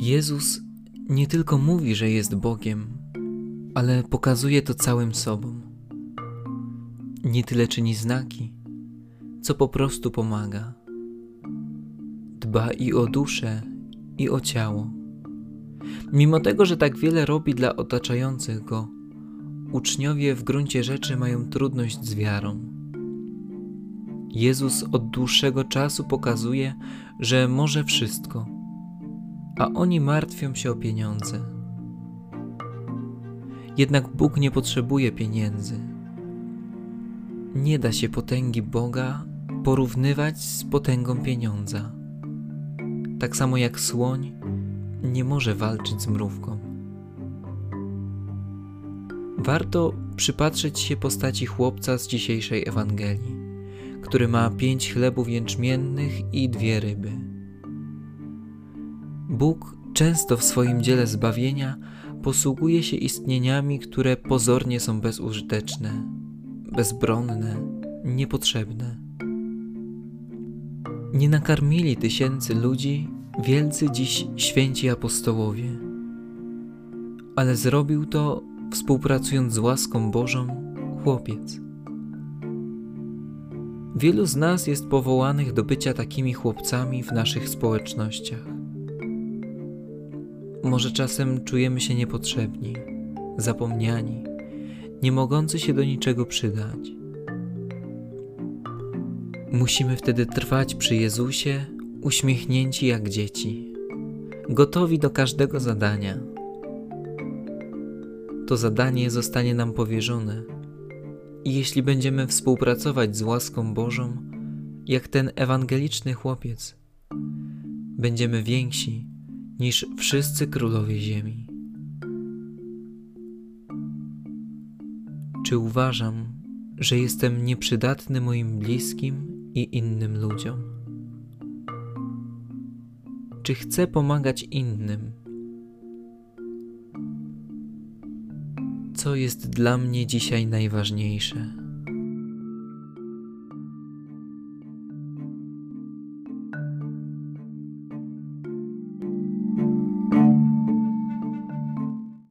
Jezus nie tylko mówi, że jest Bogiem, ale pokazuje to całym sobą. Nie tyle czyni znaki, co po prostu pomaga. Dba i o duszę, i o ciało. Mimo tego, że tak wiele robi dla otaczających go, uczniowie w gruncie rzeczy mają trudność z wiarą. Jezus od dłuższego czasu pokazuje, że może wszystko, a oni martwią się o pieniądze. Jednak Bóg nie potrzebuje pieniędzy. Nie da się potęgi Boga porównywać z potęgą pieniądza. Tak samo jak słoń nie może walczyć z mrówką. Warto przypatrzeć się postaci chłopca z dzisiejszej Ewangelii, który ma pięć chlebów jęczmiennych i dwie ryby. Bóg często w swoim dziele zbawienia posługuje się istnieniami, które pozornie są bezużyteczne, bezbronne, niepotrzebne. Nie nakarmili tysięcy ludzi wielcy dziś święci apostołowie, ale zrobił to współpracując z łaską Bożą chłopiec. Wielu z nas jest powołanych do bycia takimi chłopcami w naszych społecznościach. Może czasem czujemy się niepotrzebni, zapomniani, nie mogący się do niczego przydać. Musimy wtedy trwać przy Jezusie, uśmiechnięci jak dzieci, gotowi do każdego zadania. To zadanie zostanie nam powierzone, i jeśli będziemy współpracować z łaską Bożą, jak ten ewangeliczny chłopiec, będziemy więksi niż wszyscy królowie ziemi. Czy uważam, że jestem nieprzydatny moim bliskim i innym ludziom? Czy chcę pomagać innym? Co jest dla mnie dzisiaj najważniejsze?